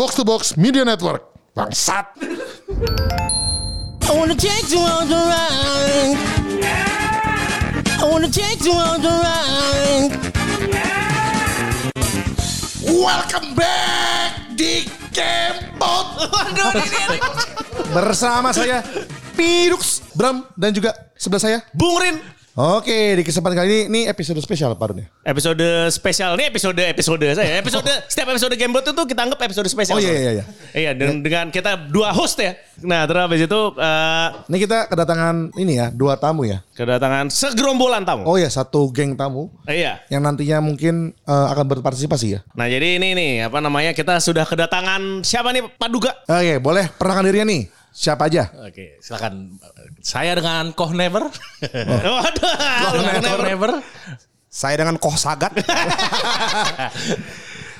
Box to Box Media Network. Bangsat. I wanna take you on the ride. I wanna take you on the ride. Welcome back di Kempot. Bersama saya Pirux, Bram dan juga sebelah saya Bung Rin. Oke, di kesempatan kali ini ini episode spesial Pak Run ya. Episode spesial ini episode episode saya. Episode setiap episode Gamebot itu kita anggap episode spesial. Oh iya soalnya. iya iya. Iya dengan, dengan kita dua host ya. Nah terus habis itu eh, Ini kita kedatangan ini ya, dua tamu ya. kedatangan segerombolan tamu. Oh ya, satu geng tamu Eh, Iya. yang nantinya mungkin eh, akan berpartisipasi ya. Nah jadi ini nih apa namanya kita sudah kedatangan siapa nih Pak Duga? Oke, boleh perkenalkan dirinya nih. Siapa aja? Oke, silakan. Saya dengan Koh Never. Waduh. Koh Never. Saya dengan Koh Sagat.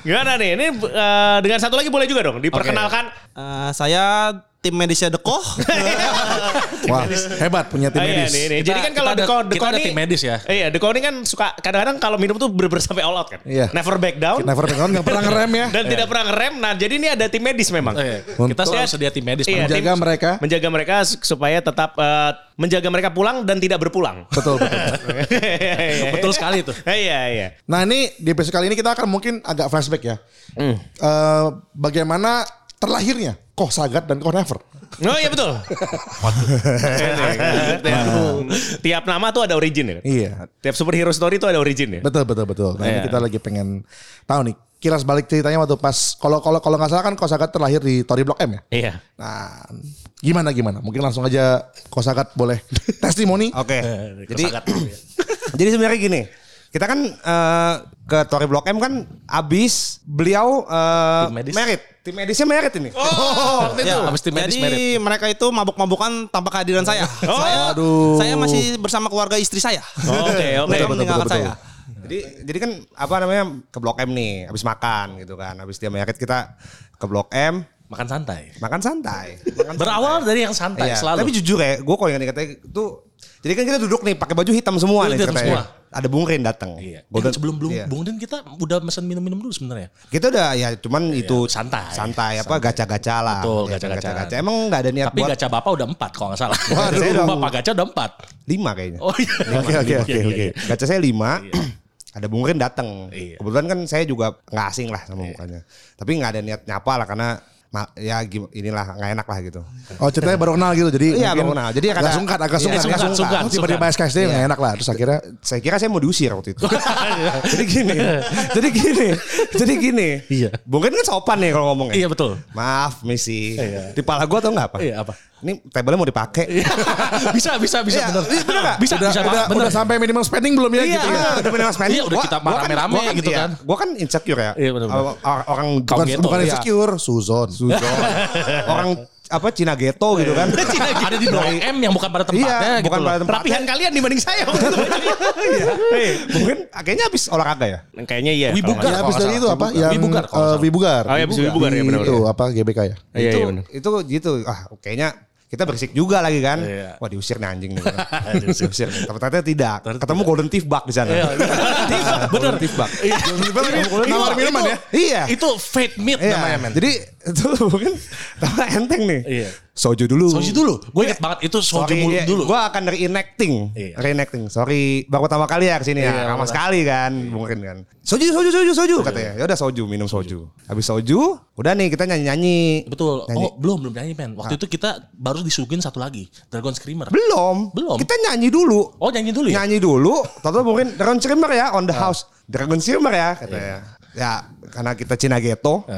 Gimana nih? Ini eh, dengan satu lagi boleh juga dong diperkenalkan. Eh, saya tim medisnya Dekoh. Wah, hebat punya tim Ah, iya, medis. nih, nih. Kita- Jadi kan kalau kita Deko, kita Deko ada nih- tim medis ya. Iya, Deko ini kan suka kadang-kadang kalau minum tuh bener-bener sampai all out kan. Iya. Never back down. Never Record nggak pernah ngerem ya. Dan tidak pernah ngerem. Nah, jadi ini ada tim medis memang. Oke, Kita Untuk- selalu sedia tim medis. Iya. Menjaga tim- mereka. Menjaga mereka su- supaya tetap eh, menjaga mereka pulang dan tidak berpulang. Betul, betul. Betul sekali tuh. Iya, iya. Nah ini di episode kali ini kita akan mungkin agak flashback ya. Hmm. Eh, bagaimana terlahirnya Koh Sagat dan Koh Never. Oh iya betul. tiap, tiap nama tuh ada origin ya. Iya. Tiap superhero story tuh ada origin ya. Betul betul betul. Nah ini Iya. kita lagi pengen tahu nih. Kilas balik ceritanya waktu pas kalau kalau kalau nggak salah kan Koh Sagat terlahir di Tori Blok M ya. Iya. Nah gimana gimana? Mungkin langsung aja Koh Sagat boleh testimoni. Oke. Jadi Jadi jadi sebenarnya gini. Kita kan eh, ke Tori Blok M kan abis beliau eh, medis. merit. Tim medisnya merit ini. Oh, Ya, habis tim medis Jadi merit. mereka itu mabuk-mabukan tanpa kehadiran saya. saya, aduh. saya masih bersama keluarga istri saya. Oke, oke. Mereka meninggalkan saya. Jadi jadi kan apa namanya ke Blok M nih, abis makan gitu kan. Abis dia merit kita ke Blok M makan santai. makan santai. Makan Berawal dari yang santai Iya, selalu. Tapi jujur ya, gue kalau ingat-ingat itu jadi kan kita duduk nih pakai baju hitam semua nih Hitam ceritanya. semua. Ada Bung Rin datang. Iya. Golden- Eh, sebelum belum iya. Bung Din kita udah mesen minum-minum dulu sebenarnya. Kita udah ya cuman itu santai. santai apa gacha-gacha lah. Betul, Ya, gacha-gacha. Emang nggak ada niat Tapi buat gacha bapak udah empat kalau nggak salah. Waduh. Saya udah bapak gacha udah empat. lima kayaknya. Oh iya. Oke oke oke Iya, iya, oke. iya. Gacha saya lima. ada Bung Rin datang. Iya. Kebetulan kan saya juga nggak asing lah sama mukanya. Tapi nggak ada niat nyapa lah karena ma- ya gim- inilah nggak enak lah gitu. Oh ceritanya baru kenal gitu jadi Iya, mungkin baru kenal. Jadi agak sungkat agak Iya, sungkat sungkat, ya. sungkat, tiba-tiba sungkat. SKSD nggak enak lah terus akhirnya Saya kira saya mau diusir waktu itu. jadi gini, jadi gini, jadi gini. Iya. Bung Rin kan sopan nih kalau ngomongnya. Iya betul. Maaf, misi. Iya. Di pala gua tau nggak apa? Iya apa? Ini tabelnya mau dipakai. bisa bisa bisa Iya, bener. iya, bener nggak? Bisa udah bisa udah, bener. udah sampai minimum spending belum ya gitu ya. udah minimal spending. Iya, udah Gua- kita gua kan- rame-rame gua gitu iya, kan. Gua kan insecure ya. Iya, bener-bener. Or- or- Orang Bukan Ghetto, bukan iya. insecure, Suzon. orang apa Cina ghetto gitu kan. ada di blok M yang bukan pada tempatnya Iya, gitu bukan loh. pada tempatnya. Perapihan kalian dibanding saya. Iya. Mungkin kayaknya habis olahraga ya. Kayaknya iya. Wibugar. Ya habis dari itu apa? Wibugar. Yang Wibugar, kalau eh. Wibugar. Oh, iya, habis Wibugar, ya, benar, Itu apa GBK ya? Iya, itu iya benar. itu gitu. Ah, kayaknya kita berisik juga lagi kan. Iya. Wah diusir nih anjing nih. diusir. Tapi ternyata tidak. Ketemu Golden Thief Bug di sana. Iya, Bener. Thief Bug. Nawar minuman ya? Iya. Itu fate meat Iya. namanya men. Jadi itu mungkin enteng nih. Iya. Soju dulu. Soju dulu. Gue inget banget itu soju Sorry, mulut iya, dulu. Gue akan reenacting. Iya. Reenacting. Sorry, baru pertama kali ya ke sini Iya, ya. Lama sekali kan, mungkin kan. Soju, soju, soju, soju katanya. Ya udah soju, minum soju. Habis soju, udah nih kita nyanyi-nyanyi. Betul. Nyanyi. Oh belum belum nyanyi men. Waktu itu kita baru disuguhin satu lagi. Dragon Screamer. Belum. Belum. Kita nyanyi dulu. Oh nyanyi dulu ya? Nyanyi dulu. Tahu mungkin Dragon Screamer ya on the house. Dragon Screamer ya katanya. Ya, karena kita Cina ghetto.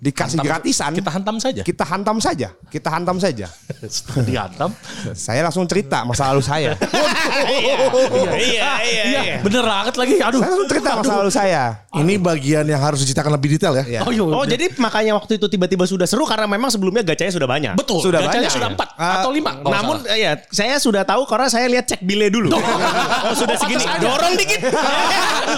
Dikasih Hantam- gratisan. Kita hantam saja. kita hantam saja. Kita hantam saja. Dihantam. Saya langsung cerita masa lalu saya. Iya, iya, iya. Iya bener banget lagi. Aduh. Saya langsung cerita masa lalu saya. Ini bagian yang harus diceritakan lebih detail ya. Iya. Oh, iya, Oh jadi makanya waktu itu tiba-tiba sudah seru karena memang sebelumnya gacanya sudah banyak. betul. Sudah Gacanya banyak. sudah empat Ah, atau lima. Namun salah. ya saya sudah tahu karena saya lihat cek bile dulu. oh sudah segini. Dorong dikit.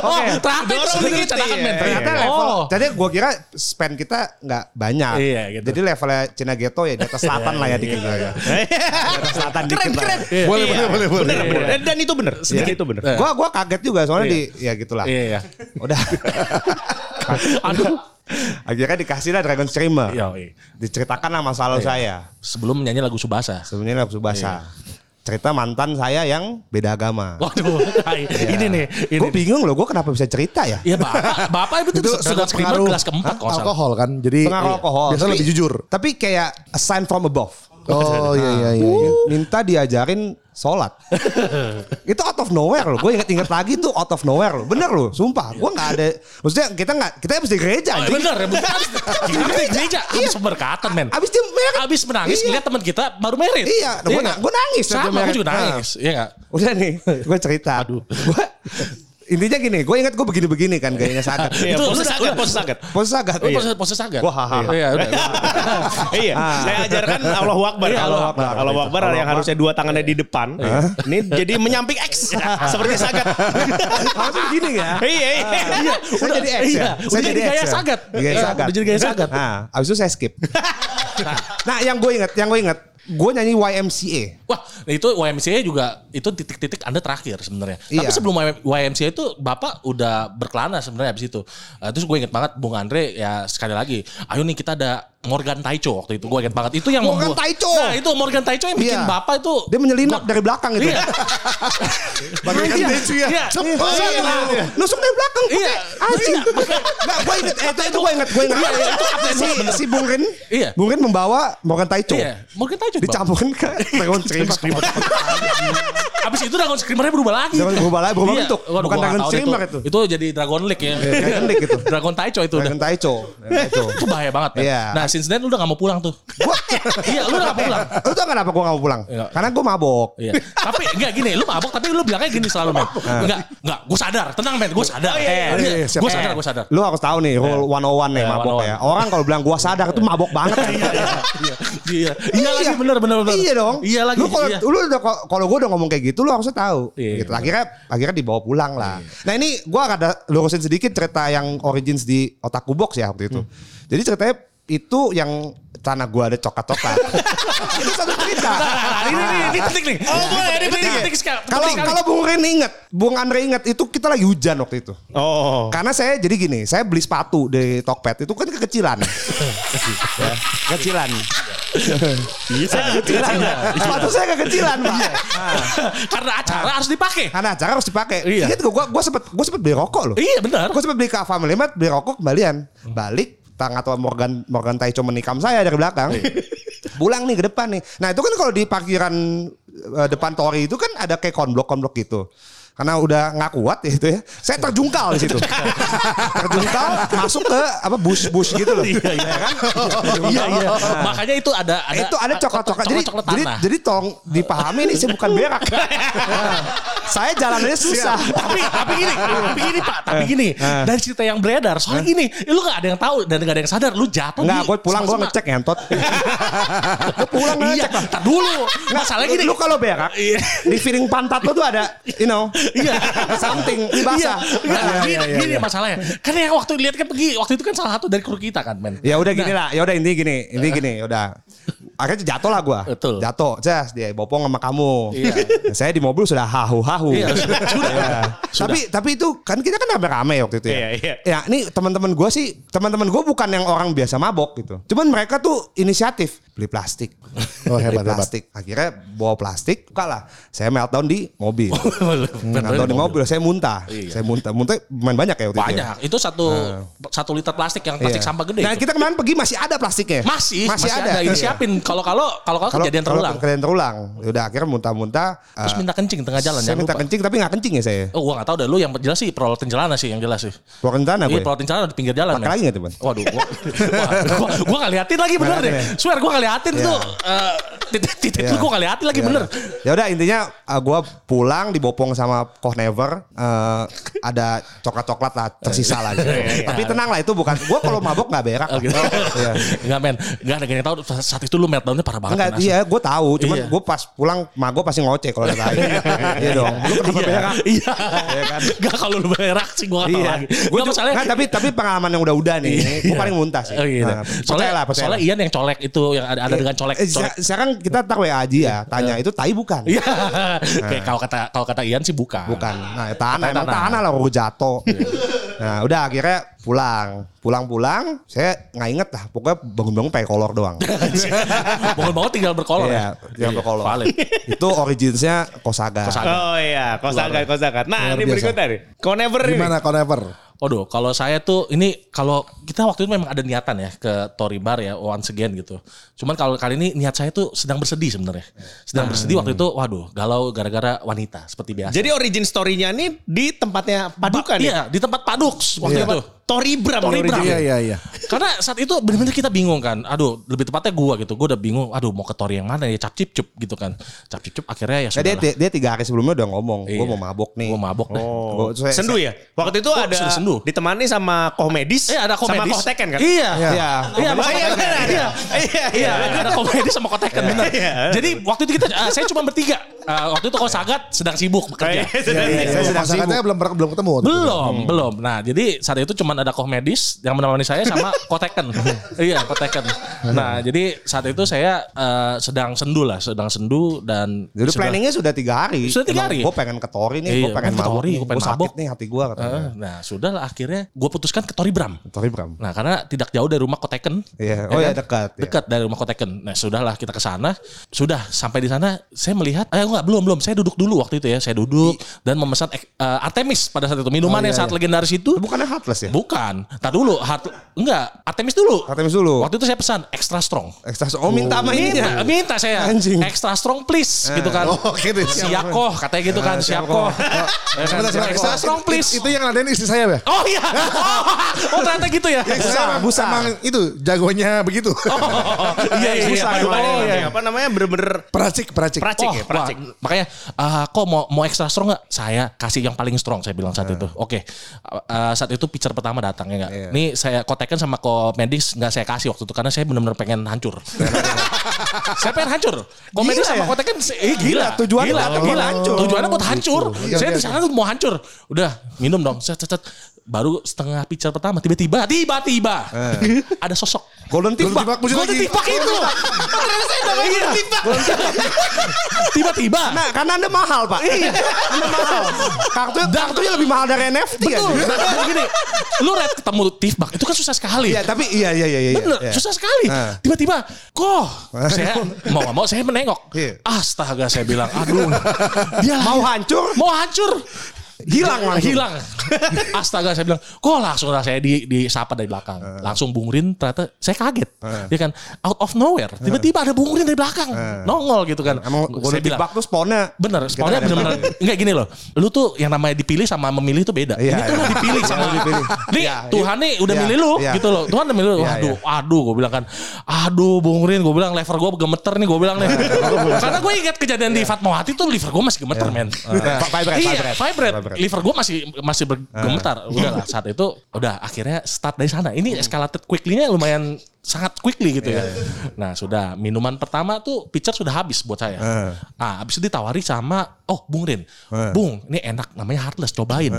Oh, itu Dorong dikit. Iya, iya. Ternyata Oh. level, tadi gue kira spend kita nggak banyak. Iya, gitu. Jadi levelnya Cina Ghetto ya di atas selatan lah ya dikit lah ya. Di atas selatan dikit Keren keren. Boleh, Iya. boleh, boleh, boleh. Bener bener. Dan itu bener. Sedikit itu bener. Gua gua kaget juga soalnya di ya gitulah. Iya, iya. Udah. Aduh. Akhirnya dikasih lah Dragon Streamer. Yo, iya. Diceritakan lah masalah saya. Sebelum nyanyi lagu Subasa. Sebenarnya lagu Subasa. Cerita mantan saya yang beda agama. Waduh, ini nih, ini. Gue bingung loh, gue kenapa bisa cerita ya? Ya bapak, bapak itu, Itu sudah pengaruh kelas keempat Hah? alkohol kan. Jadi Pengaruh iya. alkohol. Biasanya Tapi- lebih jujur. Tapi kayak a sign from above. Oh iya iya iya. iya. Minta diajarin sholat. itu out of nowhere loh. Gue inget-inget lagi tuh out of nowhere loh. Bener loh, sumpah. Gue nggak ada. Maksudnya kita nggak, kita habis di gereja Oh, anjing. bener ya, bener. Kita di gereja, Iya. abis berkatan men. Abis dia merit. Abis menangis, Iya. ngeliat teman kita baru merit. Iya, gue gue nangis. Sama, gue juga Nah. nangis. Iya gak? Udah nih, gue cerita. Aduh. Gue intinya gini, gue inget gue begini-begini kan gayanya sagat. Iya, Itu pose udah- sagat, udah- pose sagat. Pose sagat. Lu Iya. pose, pose sagat. Wah, haha. Iya, udah. iya, saya ajarkan Allahu Akbar. Iya, Allahu Allahu Akbar. Allahu Akbar yang harusnya dua tangannya di depan. Ini jadi menyamping X seperti sagat. Harusnya begini ya. Iya, iya. Iya, Saya jadi X iya, ya. udah Saya jadi gaya ya. sagat. Gaya Iya, sagat. udah jadi gaya sagat. Nah, abis itu saya skip. nah, yang gue inget, yang gue inget, gue nyanyi YMCA. Wah, itu YMCA juga itu titik-titik Anda terakhir sebenarnya. Tapi Iya. sebelum YMCA itu Bapak udah berkelana sebenarnya abis itu. Uh, terus gue inget banget Bung Andre ya sekali lagi, ayo nih kita ada Morgan Taicho waktu itu. Gue inget banget. Itu yang Morgan membuat- Taicho. Nah, itu Morgan Taicho yang bikin Iya. Bapak itu Dia menyelinap dari belakang gitu. Iya. Bagaikan Iya. Deju ya. Iya. Cepet. Iya. Nusuk dari belakang. Iya. Anjing. Enggak, gue inget. Eh, itu, itu gue inget. Gue inget. si, si Bung Rin. Iya. Bung Rin membawa Morgan Taicho. Iya, Morgan Taicho. Dicampurin ke Dragon Streamer. Abis itu Dragon Screamer-nya berubah lagi. Dragon berubah lagi, berubah Iya. bentuk. Waduh, Bukan nggak Dragon Screamer itu. Itu jadi Dragon League ya. Dragon League itu. Dragon Taicho itu. Dragon Taicho. Itu bahaya banget. Iya. Nah, since then lu udah gak mau pulang tuh. iya, lu udah gak mau pulang. Lu tau kenapa gue gak mau pulang? Iya. Karena gue mabok. Iya. tapi enggak gini, lu mabok tapi lu bilangnya gini selalu men. Enggak, enggak, gue sadar, tenang men, gue sadar. iya, iya, iya, iya, gue sadar, gue sadar. Lu harus tahu nih rule 101 nih Iya, mabok 101. ya. Orang kalau bilang gua sadar itu mabok banget. kan. Iya, iya lagi bener bener bener. Iya dong. Iya lagi. Lu kalau iya. lu udah kalau gua udah ngomong kayak gitu lu harusnya tahu. Iya, gitu. Akhirnya akhirnya dibawa pulang lah. Nah, ini gua ada lurusin sedikit cerita yang origins di Otaku Box ya waktu itu. Hmm. Jadi ceritanya itu yang tanah gua ada coklat-coklat. itu satu cerita. Nah, ini, ini, ini penting nih. Oh, boleh, ini penting, Nah, penting sekali. Kalau kalau Bung Ren inget, Bung Andre inget itu kita lagi hujan waktu itu. Oh. Karena saya jadi gini, saya beli sepatu di Tokped itu kan kekecilan. ya, kecilan. Iya, saya Kecilan. Sepatu saya kekecilan, Pak. Nah, Karena acara harus dipakai. karena acara harus dipakai. Iya. Ingat gua gua sempet gua sempet beli rokok loh. Iya benar. Gua sempet beli ke Family Mart beli rokok kembalian. Balik tang atau Morgan Morgan Taicho menikam saya dari belakang. Pulang nih ke depan nih. Nah, itu kan kalau di parkiran eh, depan Tori itu kan ada kayak konblok konblok gitu. Karena udah nggak kuat ya itu ya. Saya terjungkal di situ. terjungkal masuk ke apa bus-bus gitu loh. Iya, iya. kan? Iya, iya. Makanya itu ada ada itu ada coklat-coklat. Jadi, coklat jadi, jadi tolong dipahami nih saya bukan berak. Saya jalannya susah. tapi tapi gini, tapi gini Pak, tapi gini. Dari cerita yang beredar, soalnya gini, lu gak ada yang tahu dan gak ada yang sadar, lu jatuh Enggak, gue pulang gue ngecek ngentot. gue pulang Iya, ngecek tar dulu. Masalahnya gini. Lu kalau berak, Iya. di feeling pantat lu tuh ada, you know, Iya. something basah. Iya, Nah, gini, iya, iya, gini iya. masalahnya. Karena yang waktu lihat kan pergi, waktu itu kan salah satu dari kru kita kan, men. Ya udah gini lah, ya udah intinya gini, intinya gini, ya udah. Akhirnya jatuh lah gue. Betul. Jatuh, jas dia bopong sama kamu. Iya. Saya di mobil sudah hahu-hahu. Iya, sudah. Iya. Tapi tapi itu kan kita kan rame-rame waktu itu ya. Iya, iya. Ya, ini teman-teman gue sih, teman-teman gue bukan yang orang biasa mabok gitu. Cuman mereka tuh inisiatif beli plastik. Oh, hebat, beli hebat. plastik. Akhirnya bawa plastik, buka lah. Saya meltdown di mobil. Meltdown di mobil, saya muntah. Iya. Saya muntah. Muntah main banyak ya waktu itu. ya? Banyak. Itu satu satu liter plastik yang plastik Iya. sampah gede. Nah, itu. kita kemarin pergi masih ada plastiknya. masih, masih, ada. Ini siapin. Kalau kalau kalau kalau kejadian kalau terulang. Kejadian terulang. Udah akhirnya muntah-muntah. Terus eh, minta kencing tengah jalan saya minta lupa. kencing tapi nggak kencing ya saya. Oh, gua gak tahu deh lu yang jelas sih perolotin celana sih yang jelas sih. Keluar rencana Iya, gue. perolotin celana di pinggir jalan. Pakai lagi nggak tuh, Ban? Waduh, gua, gua, gua, gua gak liatin lagi bener Nggak deh. Swear gua gak liatin Iya. tuh. eh, titik titik Iya. lu gua gak liatin lagi Ya. bener. Ya udah intinya uh, gue pulang dibopong sama Koh Never uh, ada coklat-coklat lah tersisa lah gitu. Tapi tenang lah itu bukan gue kalau mabok nggak berak. Oh, gitu. Iya. Enggak men, enggak ada yang tahu saat itu lu meltdownnya parah banget. Enggak, asli. iya gue tahu. Cuman Iya. gue pas pulang, mak gue pasti ngoceh kalau ada lagi. Iya dong. Lu kenapa Iya, berak? iya. Enggak kalau lu berak sih gak tahu Iya. lagi. Gue Gua masalahnya Nggak, tapi tapi pengalaman yang udah-udah nih, gue paling muntah sih. Oh, gitu. Nah, soalnya, lah, soalnya. Ian yang colek itu yang ada, ada dengan colek. Eh, colek. se- Sekarang kita ntar WA aja ya. Tanya itu tai bukan? Iya. Kayak kalau kata kalau kata Ian sih bukan. Bukan. Nah, tanah emang tanah. tanah lah jatuh. nah, udah akhirnya pulang. Pulang-pulang, saya nggak inget lah. Pokoknya bangun-bangun pakai kolor doang. Bangun banget tinggal berkolor Iya, ya. tinggal berkolor. Valid. Itu originsnya Kosaga. Kosaga. Oh iya, kosakat, kosakat. Nah, Luar ini biasa. berikutnya nih. Conever. Gimana Conever? Waduh, kalau saya tuh ini kalau kita waktu itu memang ada niatan ya ke Tory Bar ya once again gitu. Cuman kalau kali ini niat saya tuh sedang bersedih sebenarnya. Sedang bersedih waktu itu waduh, galau gara-gara wanita seperti biasa. Jadi origin story-nya nih di tempatnya Paduka nih. Iya, di tempat Padux waktu Iya. itu. Tori Bram. Tori Bram. Iya iya iya. Karena saat itu benar-benar kita bingung kan. Aduh, lebih tepatnya gua gitu. Gua udah bingung. Aduh, mau ke Tori yang mana ya? Cap cip cup gitu kan. Cap cip cup akhirnya ya Nah, sudah. dia, dia tiga hari sebelumnya udah ngomong, Iya. mau mabok nih. Gua mabok deh. Gua- saya- Sendu ya? Waktu itu ada sudah sendu. ditemani sama komedis Eh ada komedis. sama Kohteken kan? Iya. Iya. Iya, sama Oh, iya, Kohteken. Iya. Iya, Iya, ada komedi sama kotekan benar. Iya. Jadi waktu itu kita eh, saya cuma bertiga. Eh, waktu itu kok Sagat sedang sibuk bekerja. Iya, iya, iya. Saya sedang Masyarakatnya belum belum ketemu. Belum, belum. Nah, jadi saat itu cuma ada komedis yang menemani saya sama koteken. iya, koteken. Nah, jadi saat itu saya eh, sedang sendu lah, sedang sendu dan Jadi sudah- planningnya sudah tiga hari. Sudah tiga hari? Gue pengen ke Tori nih, Iya, gue pengen pengen ke mabok pengen gue sakit mabok. nih hati gue katanya. Eh, nah, sudah lah akhirnya gue putuskan ke Tori Bram. Tori Bram. Nah, karena tidak jauh dari rumah koteken. Iya. Oh, iya, dekat, ya. Dekat dari rumah koteken. Nah, sudahlah kita ke sana. Sudah sampai di sana saya melihat eh enggak belum belum. Saya duduk dulu waktu itu ya. Saya duduk dan memesan eh, Artemis pada saat itu. Minuman Oh, iya, yang sangat iya. legendaris itu. Bukannya Heartless ya? Bukan. Tak dulu, Hart, enggak, Artemis dulu. Artemis dulu. Waktu itu saya pesan extra strong. Ekstra. Oh minta sama ini Minta, ya? minta saya Anjing. extra strong please gitu kan. Oh, gitu. Siap kok, katanya gitu kan, siap kok. Ya kan, Sebentar, sebentar. Extra strong please. Itu yang ngadain istri saya ya? Oh iya. Oh, ternyata gitu ya. Busa, busa. Emang itu jagonya begitu. Oh, iya iya. Busa, iya. Oh, iya. Apa namanya bener-bener Peracik, peracik. Pracik Oh, ya, pracik. wah, makanya eh, kok mau mau extra strong nggak? Saya kasih yang paling strong saya bilang saat itu. Oke. Eh, saat itu pitcher pertama datang ya nggak? Ini saya kotekan sama komedis nggak saya kasih waktu itu karena saya benar-benar pengen hancur. saya pengen hancur. Komedis sama ya? kotekan eh, gila. tujuannya gila, gila. Tujuannya buat hancur. Iya, saya iya, di sana tuh mau hancur. Udah minum dong. Set, set, set. Baru setengah pitcher pertama tiba-tiba tiba-tiba ada sosok Golden Golden Timbak. Timbak muncul Golden. Timbak itu. Iya. Tiba-tiba. Nah, karena anda mahal pak. Iya. Anda mahal. Kartu kartunya lebih mahal dari NFT Betul. Nah, gini, lu red ketemu Tifbak itu kan susah sekali. Iya, tapi iya iya iya iya. Bener, iya. susah sekali. Ah. Tiba-tiba, kok saya mau gak mau saya menengok. Iya. Astaga saya bilang, aduh, dia Mau hancur? mau hancur. Hilang langsung. Hilang. Astaga saya bilang, kok langsung lah saya di disapa dari belakang. Langsung Bung Rin ternyata saya kaget. Dia kan out of nowhere. Tiba-tiba ada Bung Rin dari belakang. Nongol gitu kan. Emang saya bilang, tuh spawnnya. Bener, ada bener-bener Enggak gini loh Lu tuh yang namanya dipilih sama memilih tuh beda Iya, Ini tuh iya. lu dipilih sama Iya, dipilih. Nih Iya, Tuhan nih udah iya, milih lu iya. gitu loh Tuhan udah milih lu Iya, Aduh, iya. aduh gue bilang kan Aduh Bung Rin gue bilang lever gue gemeter nih gue bilang nih Karena gue ingat kejadian di Fatmawati tuh liver gue masih gemeter men vibrate, Iya vibrate. Vibrate Vibrate. Liver gue masih masih bergemetar Udah lah saat itu Udah akhirnya start dari sana Ini escalated quickly-nya lumayan sangat quickly gitu ya. Nah sudah minuman pertama tuh pitcher sudah habis buat saya. Ah habis itu ditawari sama oh Bung Rin, Bung ini enak namanya Heartless cobain.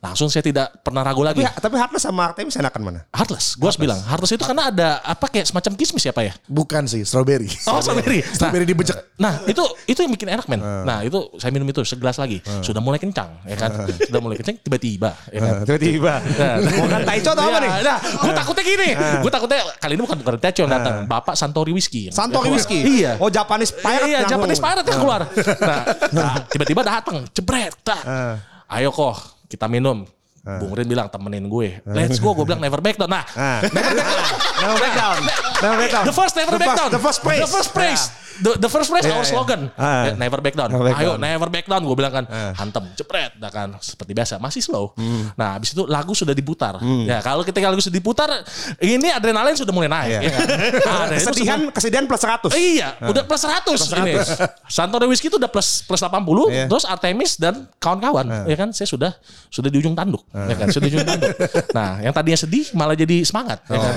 Langsung saya tidak pernah ragu lagi. Tapi, tapi Heartless sama Artemis enakan mana? Heartless, gue harus bilang Heartless itu karena ada apa kayak semacam kismis ya pak ya? Bukan sih, strawberry. Oh strawberry. Nah, Strawberry dibejek. Nah itu itu yang bikin enak men. Nah itu saya minum itu segelas lagi. Sudah mulai kencang ya kan. Sudah mulai kencang tiba-tiba ya kan. Tiba-tiba. Bukan Taicho atau apa Iya, nih? Nah, gue takutnya gini. Gue takutnya kali ini bukan bukan Techo yang datang. Bapak Santori Whisky. Santori. Whisky. Iya. Oh Japanese Pirate. Iya, langsung. Japanese Pirate yang keluar. Nah, nah, tiba-tiba datang, jebret. Ayo kok, kita minum. Bung Rin bilang temenin gue. Let's go, gue bilang never back down. Nah, Ah. Never back down. Never back down. the first never The back first- down. The first praise. The first praise. The, the first praise Iya, our slogan. Eh, Never back down. Never back Ayo down. never back down gue bilang kan. Hantem, jepret. Nah kan seperti biasa masih slow. Hmm. Nah habis itu lagu sudah diputar. Ya kalau ketika lagu sudah diputar ini adrenalin sudah mulai naik. Iya. Ya kan? Tuh Kesedihan, kesedihan plus 100. Iya, udah plus 100 ini. Santori Whisky itu udah plus plus 80, Iya. terus Artemis dan kawan-kawan, ya kan? Saya sudah sudah di ujung tanduk, ya kan? Sudah di ujung tanduk. Nah, yang tadinya sedih malah jadi semangat, ya kan?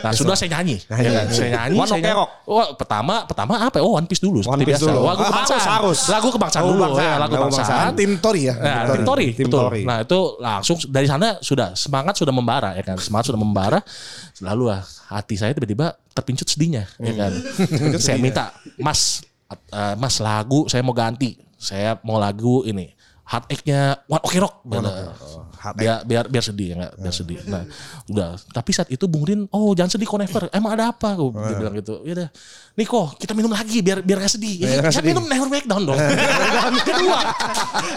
Nah, sudah saya nyanyi, ya kan? Saya nyanyi, One saya nyanyi. Rock. Wah, pertama pertama apa? Oh One Piece dulu. One seperti Piece biasa. dulu. Lagu Ah, kebangsaan. harus, harus. Lagu kebangsaan dulu. ya, lagu kebangsaan. Tim Tori ya. Nah, Tim Tori, Tim betul. Tori. Nah itu langsung dari sana sudah semangat sudah membara ya kan, semangat sudah membara. Lalu lah hati saya tiba-tiba terpincut sedihnya ya kan. saya minta, Mas, eh, Mas lagu saya mau ganti, saya mau lagu ini Heartache-nya One Ok Rock. biar biar biar sedih ya nggak? Biar sedih. Nah udah. Tapi saat itu Bung Rin oh jangan sedih kok never. Emang ada apa? Gue dia bilang gitu. Ya udah Niko kita minum lagi biar biar gak sedih. Ya, kita minum never back down dong. Kedua.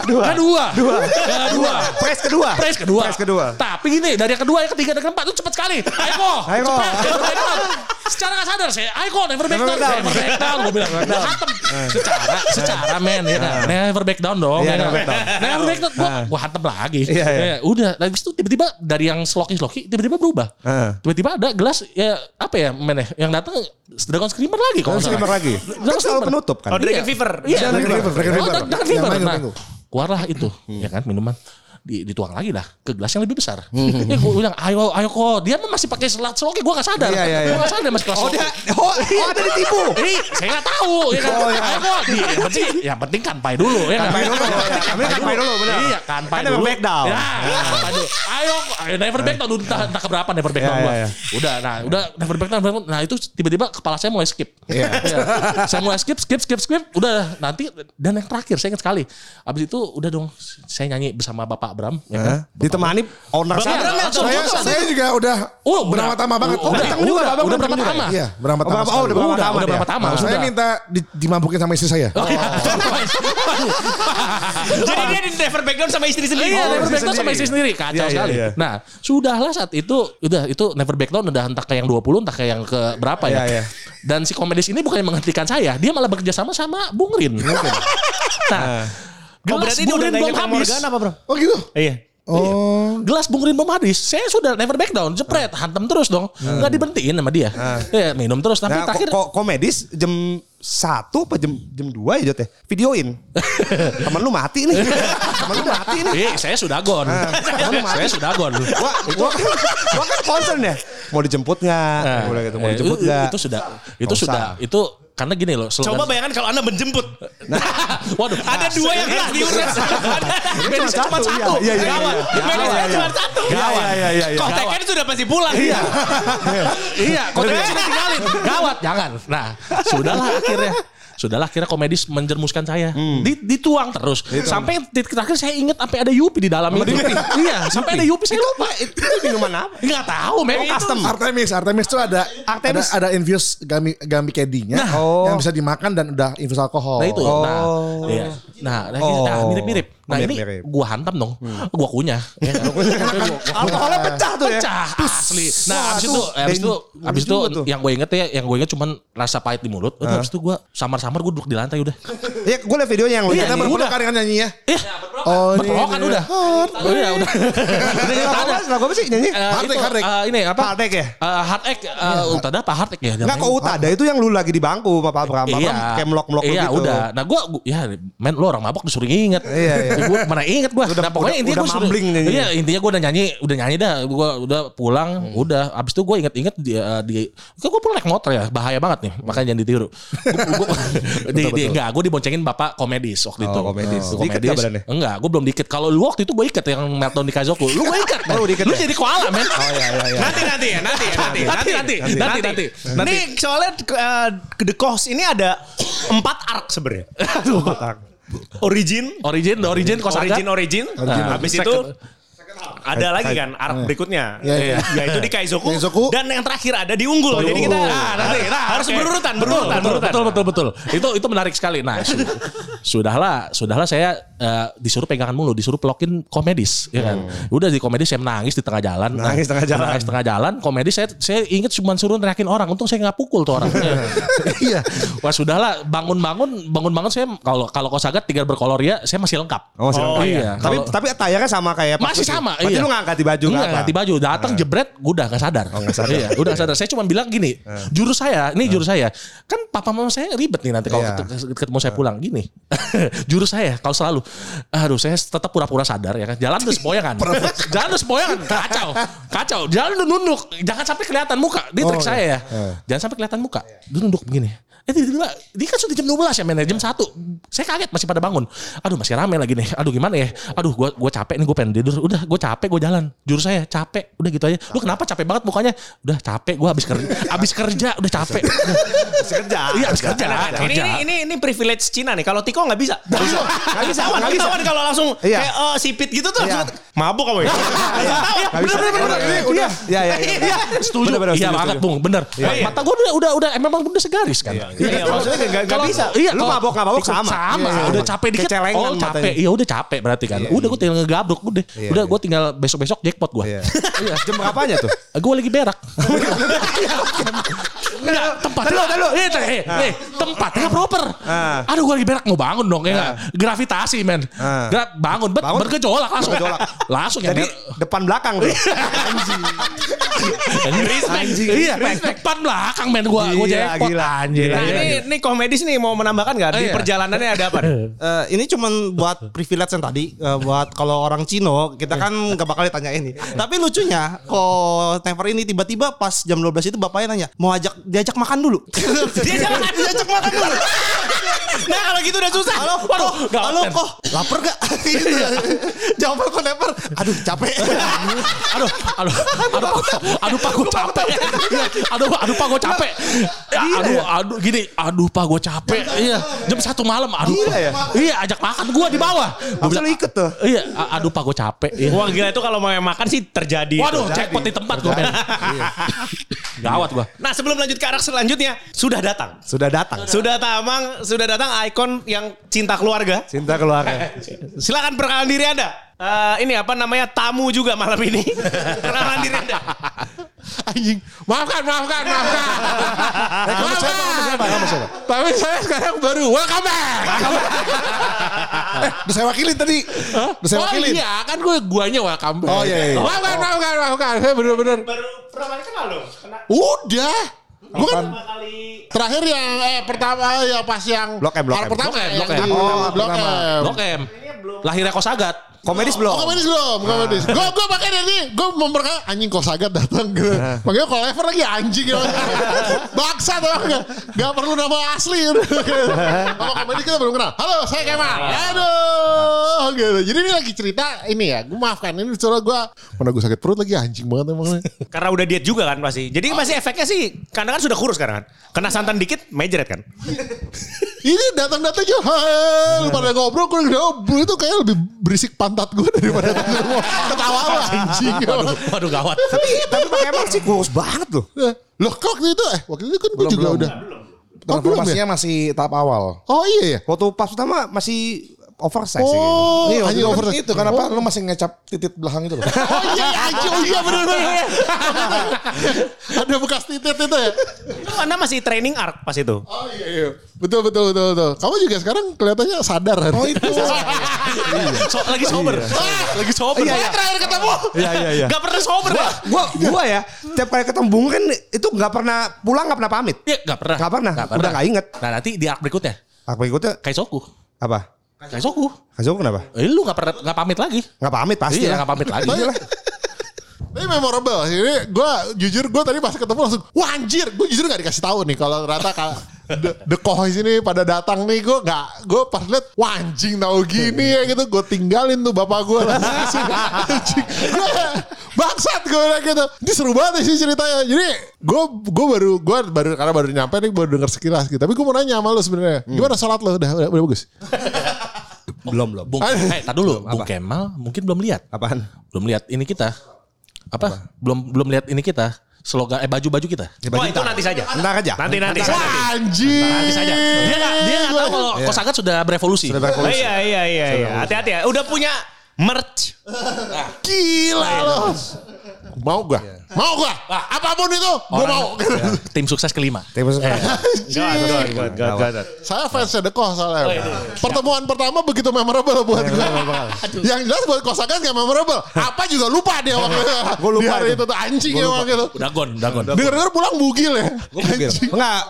Dua. Kedua. Dua. Kedua. Press kedua. Press kedua. Press kedua. Tapi ini dari yang kedua, yang ketiga, dan keempat itu cepat sekali. Ayo kok. Ayo, Ko. Cepet, never back down. Secara gak sadar saya, ayo kok never back down. Never back down. Gue bilang, gue hantem. Secara, secara men ya. Never back down dong. Iya, ya never back down. Never back down. Gue, gue hantem lagi. Iya, iya. Ya, Udah, habis itu tiba-tiba dari yang sloki-sloki, tiba-tiba berubah. Heeh. Tiba-tiba ada gelas, ya apa ya men ya, yang datang Dragon Screamer lagi. nggak skimmer salah. lagi. Dragon Kan selalu Screamer. penutup kan. Oh, Dragon Fever. Iya, Dragon Fever, Dragon Oh, Fever. Dragon Nah, keluarlah itu, ya kan minuman dituang lagi lah ke gelas yang lebih besar. ya gue bilang, ayo, ayo kok. Dia masih pakai selat sloki, gue gak sadar. Iya, iya, iya. Gue gak sadar masih kelas Oh, dia, oh, oh ada ditipu. Ini saya gak tahu ya kan. Oh, iya. Ayo kok. Yang penting, yang penting kanpai dulu ya kan. Kanpai dulu. Kami kanpai dulu, benar. Iya, kanpai Kan never dulu. back down. Ya, kanpai dulu. Ayo, ayo never back down. Entah, entah keberapa never back Iya, down iya, gua. iya. Udah, nah, udah never back down. never. Nah, itu tiba-tiba kepala saya mulai skip. Iya. Iya. saya mulai skip, skip, skip, skip. Udah nanti dan yang terakhir saya ingat sekali. Abis itu udah dong saya nyanyi bersama Bapak Abram. Ya kan? Ditemani owner Bapak saya. Abram langsung Saya, juga. saya juga udah Oh, berama-tama banget. Udah, datang udah, juga, udah, udah berapa tama? Iya, berapa-tama. Oh, sekali. udah berapa tama udah berapa tama? Saya Sudah. minta di- dimampukin sama istri saya. Jadi dia di never back down sama istri sendiri. Iya, Oh, never istri back down sama istri sendiri. Kacau Iya, iya, sekali. iya. Nah, sudahlah saat itu udah itu never back down udah entah ke yang 20 entah ke yang ke berapa ya. Dan si komedis ini bukannya menghentikan saya, dia malah bekerja sama sama Bung Rin. nah, Oh, gelas berarti dia Bung udah Kang habis. Morgan apa bro? Oh gitu? Iya. Oh. Gelas Bung Rin belum habis. Saya sudah never back down, jepret, hantam terus dong. Nggak diberhentiin sama dia. Ya, minum terus tapi Nah, terakhir kok komedis jam satu apa jam jam dua ya Jot ya? Videoin. Temen lu mati nih. Temen lu mati nih. Eh, saya sudah gone. saya sudah gone. Gua, gua, kan, gua kan concern ya. Mau dijemput nggak? Nah, gitu, mau eh, dijemput itu, nggak? itu sudah itu sudah usah. itu karena gini loh slogan- Coba bayangkan kalau anda menjemput. Waduh. Ada dua yang gelas diurus. Medisnya cuma satu, iya, iya, iya, Gawat. iya. Iya, cuma iya. satu. Iya, iya, iya, iya. Kontekan sudah pasti pulang. Iya. iya, kontennya sudah tinggalin. Gawat, jangan. Nah, sudahlah akhirnya. Sudahlah akhirnya komedis menjermuskan saya. Di- dituang terus. Sampai titik terakhir saya ingat sampai ada Yupi di dalam itu. iya, sampai ada Yupi saya lupa. Itu minuman apa? Enggak tahu, men. Itu- custom. Artemis, Artemis itu ada Artemis. ada, ada infus gambi gambi kedinya Oh. yang bisa dimakan dan udah infus alkohol. Nah itu, nah, Oh. iya. nah, nah, Oh. nah, mirip-mirip. Nah ini Mirip-mirip. gua hantam dong, gua kunyah. Ya, Alkoholnya pecah tuh ya. pecah asli. Nah abis itu, abis itu, abis itu yang gue inget ya, yang gue inget cuman rasa pahit di mulut. Udah abis itu gue samar-samar gue duduk di lantai udah. Ya, gue liat videonya yang lu Iya, Kita nyanyi. berpelukan dengan nyanyinya. Iya, Oh, berpelukan udah. Oh iya udah. Udah Lagu apa? Sih nyanyi? Eh, Egg, Hard Egg. eh, ini apa? Hard Egg ya? Eh, hard egg. Uh, Utada apa egg ya? Enggak kok Utada itu yang lu lagi di bangku Abram. Pak Abram kayak melok-melok lu iya, gitu. udah. Nah, gua, gua ya men lu orang mabok disuruh inget. Iya, iya. Gua mana inget gua. Udah- nah, pokoknya udah- intinya udah gua suruh. mambling nyanyi. Iya, intinya gua udah nyanyi, udah nyanyi dah. Gua udah pulang, udah. Abis itu gua inget-inget di, eh, di kan gua pulang naik motor ya, bahaya banget nih. Makanya jangan ditiru. Gua, gua, di, di, enggak, gua diboncengin bapak komedis waktu Oh, itu. komedis. Diikat nggak badannya? Enggak, gua belum diikat. Kalau lu waktu itu gua ikat yang meltdown di Kaizoku. Lu gua ikat. Oh, lu diikat Lu ya? jadi koala, men. Oh iya iya iya. Nanti nanti ya, nanti nanti, Nanti, nanti, nanti, nanti. Ini soalnya uh, The Cost ini ada empat arc sebenarnya. Origin, Origin, origin kosaga. origin, origin. Nah, Habis itu ada lagi kan arc berikutnya. Iya, iya. Yaitu di Kaizoku, Kaizoku. dan yang terakhir ada di Unggul. Jadi kita Ah, nanti, nah, harus berurutan, betul, berurutan, betul, berurutan. betul, betul, betul. Itu itu menarik sekali. Nah, su- sudahlah, sudahlah saya eh, disuruh pegangan mulu, disuruh pelokin komedis, ya kan. Udah di komedis saya menangis di tengah jalan. Nah, Nangis tengah jalan. Nangis tengah jalan. Komedis saya saya inget cuma suruh teriakin orang. Untung saya nggak pukul tuh orang. Iya. Wah sudahlah, bangun-bangun, bangun-bangun saya kalau kalau kosagat tiga berkoloria, saya masih lengkap. Oh, masih lengkap. iya. Tapi tapi attire-nya sama kayak masih itu. sama Berarti iya. lu angkat di baju Enggak nggak apa? ganti baju. Datang jebret gue udah gak sadar. Oh, nggak sadar. iya udah nggak sadar. Saya cuma bilang gini jurus saya ini jurus saya. Kan papa mama saya ribet nih nanti kalau Iya. ket- ketemu saya pulang. Gini jurus saya kalau selalu aduh saya tetap pura-pura sadar ya kan. Jalan terus sempoyangan jalan terus sempoyangan kacau. Kacau. Jalan tuh nunduk. Jangan sampai kelihatan muka. Di trik Oh, saya ya. iya. jangan sampai kelihatan muka. Dia nunduk begini Eh tiba-tiba dia kan sudah jam 12 ya men jam 1. Saya kaget masih pada bangun. Aduh masih rame lagi nih. Aduh gimana ya? Aduh gua gua capek nih gue pengen tidur. Udah gue capek gue jalan. Jurus saya capek. Udah gitu aja. Lu kenapa capek banget mukanya? Udah capek gue habis kerja. Habis kerja udah capek. Udah. kerja. Iya habis kerja. Ini, ini ini ini privilege Cina nih. Kalau Tiko nggak bisa. Nggak bisa. Nggak bisa. nggak bisa. Kalau langsung Iya. kayak eh, sipit gitu tuh Iya. langsung mabuk kamu ya. Bisa. Bener, bener, bener. Iya, iya, iya. Setuju. Iya banget. Bung, bener. Mata gue udah udah udah memang udah segaris kan. Iya, maksudnya nggak nggak Kalau- bisa. Iya, Lu mabok nggak mabok ikut sama. Sama. Iya, iya. Udah capek dikit. Kecelengan Oh capek. Iya udah capek berarti kan. Udah gue tinggal ngegabruk udah. Iya, Udah iya. gue tinggal besok-besok jackpot gue. Iya. Jam berapanya tuh? Gue lagi berak. Enggak, tempatnya. Eh, eh, eh, tempatnya proper. Ah. Aduh, gue lagi berak mau bangun dong ya nggak? Gravitasi men. Ah. Gra- bangun, bet, Bangun. bergejolak langsung. Bergejolak. langsung ya. Jadi depan belakang tuh. Anjing. Iya, depan belakang men gue Gila, jackpot anjir. Nah ini ini komedis nih mau menambahkan nggak di Oh, iya. perjalanannya ada apa? nih? Eh, ini cuman buat privilege yang tadi eh, buat kalau orang Cino kita kan nggak bakal ditanya ini. Tapi lucunya kok Never ini tiba-tiba pas jam 12 itu bapaknya nanya mau ajak diajak makan dulu. Diajak makan. diajak makan dulu. Nah kalau gitu udah susah. Halo, Waduh, kok, halo kok, lapar gak? Jawaban kok Never, aduh capek. aduh, aduh, aduh, aduh, pak gue capek. Iya, aduh, aduh, pak gue capek. Ya, aduh, aduh, gini, aduh, pak gue capek. Iya, jam satu malam, aduh. Gila ya? Iya, ajak makan gue di bawah. Gue lu ikut tuh. Iya, aduh, pak gue capek. Iya. Wah gila itu kalau mau makan sih terjadi. Waduh, jackpot di tempat gue. Gawat gue. Nah sebelum lanjut ke arah selanjutnya sudah datang. Sudah datang. Sudah tamang, sudah datang ikon yang cinta keluarga. Cinta keluarga. Silakan perkenalan diri Anda. Eh, ini apa namanya tamu juga malam ini. Perkenalan diri Anda. Anjing. Maafkan, maafkan, maafkan. Kamu siapa? Kamu siapa? Kamu siapa? Tapi saya sekarang baru welcome back. eh, udah saya wakilin tadi. Udah saya Oh wakilin. iya, kan gue guanya welcome back. Oh, iya, iya. Maafkan, maafkan, maafkan. Saya bener-bener. Baru pertama kali kenal loh. Kena Udah. Gue kan terakhir yang eh pertama ya pas yang Blok M, Blok M. pertama Blok M, Blok M. Oh, Blok. M. Blok M. Lahirnya Kosagat. Komedis belum? Oh komedis belum, komedis. Gue gue makanya nih, gue memperkenalkan anjing kok sagat datang gitu. Makanya kalau Ever lagi anjing gitu. Baksa tuh enggak, enggak perlu nama asli. gitu. Sama komedi kita belum kenal. Halo, saya Kemal. Aduh, gitu. Jadi ini lagi cerita ini ya, gue maafkan ini soalnya gue mana gue sakit perut lagi anjing banget emang. Karena udah diet juga kan pasti. Jadi masih efeknya sih karena kan sudah kurus sekarang kan. Kena santan dikit mejret kan. Ini datang-datang aja, hai, pada ngobrol, gue ngobrol itu kayak lebih berisik pantat gue daripada. Ketawa lo anjing. Waduh, waduh gawat. Tapi tapi Pak Kemal sih kurus banget loh. Loh kok itu eh waktu itu kan gue juga udah. Transformasinya masih tahap awal. Oh iya ya. Waktu pas pertama masih oversize sih. Oh, Iya, anjing waktu over itu, kenapa lu masih ngecap titit belakang itu loh. Oh iya, anjing, oh iya bener bener. Ada bekas titit itu ya. Itu Anda masih training arc pas itu. Oh iya, iya. Betul betul betul betul. Kamu juga sekarang kelihatannya sadar kan? Oh itu. So, lagi sober. Ah, lagi sober. Iya, iya. terakhir ketemu. Iya iya iya. Gak pernah sober Pak. Gua gua ya tiap kali ketemu Bung kan itu nggak pernah pulang nggak pernah pamit. Iya, gak pernah. Nggak pernah. Udah nggak inget. Nah nanti di arc berikutnya. Apa ikutnya Kaisoku. apa? Kaisoku. Kasih kenapa? Eh, lu gak pernah gak pamit lagi. Nggak pamit pasti Iya, lah. gak pamit lagi. Ini memorable. Ini gue jujur gue tadi pas ketemu langsung wah anjir. Gue jujur gak dikasih tahu nih kalau ternyata kalau the, the Kohois ini pada datang nih gue nggak gue pas liat wah anjing tahu gini ya gitu gue tinggalin tuh bapak gue langsung anjing gue bangsat gue bilang gitu ini seru banget sih ceritanya jadi gue gue baru gue baru karena baru nyampe nih baru denger sekilas gitu tapi gue mau nanya sama lu sebenarnya gimana sholat lo udah, udah udah bagus Belum belum. Bung, eh, tar dulu. Bung Kemal mungkin belum lihat. Apaan? Belum lihat ini kita. Apa? Belum belum lihat ini kita. Slogan eh baju-baju kita. Wah itu nanti saja. Ntar aja. Nanti nanti. wah nanti. anjing Nanti saja. Dia gak, dia gak tahu kalau Kosagat sudah berevolusi. Sudah Oh, berevolusi. iya iya iya iya. Hati-hati ya. Udah punya merch. gila lo mau gua mau gua apa pun itu gua Orang- mau Tim sukses kelima. Terus Saya fans Sedekah soalnya. Pertemuan pertama begitu memorable buat gue. Yang jelas buat kosakan gak memorable. Apa juga lupa dia waktu itu. Gua lupa Di hari itu. tuh anjing ya waktu itu. Udah gon, udah gon. Dengar-dengar pulang bugil ya. Anjing. Enggak.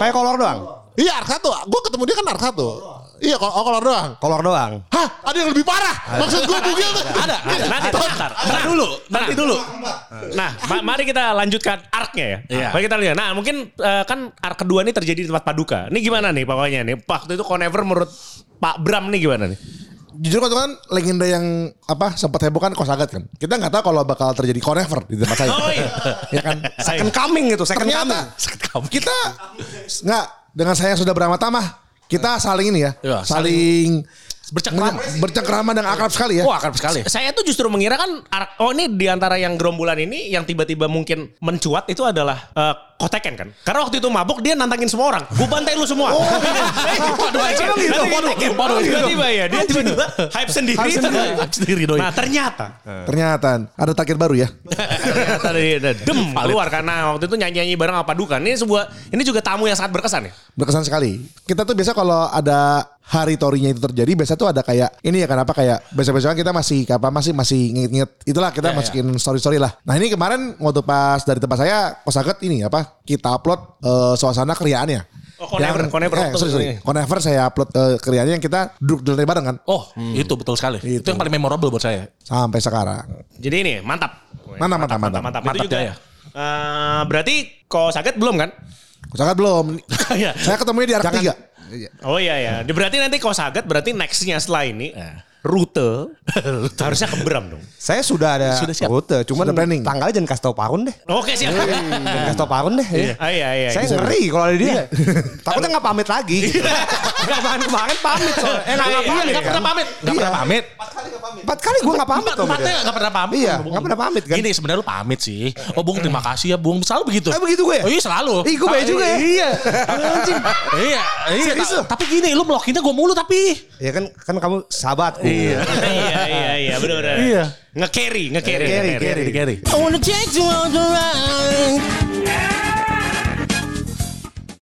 Kayak kolor doang. Iya ark satu. Gue ketemu dia kan ark satu. Iya, kol- oh, kolor doang. Kolor doang. Hah, ada yang lebih parah. Maksud gue bugil tuh. Ada. Nanti bentar, bentar dulu, nanti dulu. Nah, ma- mari kita lanjutkan arc-nya ya. Iya. Mari kita lihat. Nah, mungkin eh, kan arc kedua ini terjadi di tempat Paduka. Ini gimana nih pokoknya nih? Waktu itu Conever menurut Pak Bram nih gimana nih? Jujur kan kan legenda yang apa sempat heboh kan Kosagat kan. Kita nggak tahu kalau bakal terjadi conever di tempat saya. Oh, iya. ya kan. Second coming gitu, second Ternyata coming. kita nggak dengan saya yang sudah beramat-tamah kita saling ini ya, Iya, saling Bercengkrama. menye- bercengkrama dan akrab sekali ya. Wah, akrab sekali. Saya tuh justru mengira kan oh ini di antara yang gerombolan ini yang tiba-tiba mungkin mencuat itu adalah eh, Koteken kan. Karena waktu itu mabuk dia nantangin semua orang. Gue bantai lu semua. Oh. Waduh, anjir. Nanti gini, Waduh, tiba-tiba ya dia tiba-tiba hype sendiri. Sendiri, doi. Nah ternyata Ternyata ada target baru ya. ternyata dari dem keluar karena waktu itu nyanyi-nyanyi bareng apa Dukan. Ini sebuah ini juga tamu yang sangat berkesan ya. Berkesan sekali. Kita tuh biasa kalau ada hari torinya itu terjadi biasa tuh ada kayak ini ya kenapa kayak besok-besok kita masih apa masih masih nginget-nginget itulah kita masukin story-story lah. Nah ini kemarin waktu pas dari tempat saya kosaget ini apa kita upload eh, suasana keriaannya. Oh, Conever, Yang- Conever eh, sorry, sorry. Conever saya upload eh, keriaannya yang kita duduk duduk bareng kan Oh, itu betul sekali. Itu. Itu. yang paling memorable buat saya. sampai sekarang. Jadi ini mantap. Mantap, mantap, mantap. mantap. Mantap Itu juga. Jaya. eh, berarti kok sakit belum kan? Kosaget belum. Iya. saya ketemunya di arah Jangan- tiga. Oh iya ya. Berarti nanti kau saget berarti nextnya setelah ini rute harusnya ke Bram dong. Saya sudah ada Sudah siap. rute, cuman Sudah planning. tanggalnya jangan kasih tau Parun deh. Oke siap. Jangan kasih tau Parun deh. ya. Ah, iya iya. Saya iya. ngeri kalau ada dia. Takutnya nggak pamit lagi. Kemarin kemarin pamit soalnya. Eh nggak Iya, pamit. nggak pernah pamit. Nggak pernah pamit. Empat kali gue nggak pamit Empatnya nggak pernah pamit. Iya, nggak pernah pamit kan. Gini sebenarnya lu pamit sih. Oh Bung terima kasih ya Bung. Selalu begitu. Eh, begitu gue ya? Oh iya selalu. Ih, gue baik juga ya. Iya. Iya. Iya. ta- Tapi gini lu melokinnya gue mulu tapi. Ya kan kan kamu sahabatku. Iya iya iya benar benar. Iya. Nge-carry, nge-carry. Carry, nge-carry. Carry, carry. I wanna take you on the ride.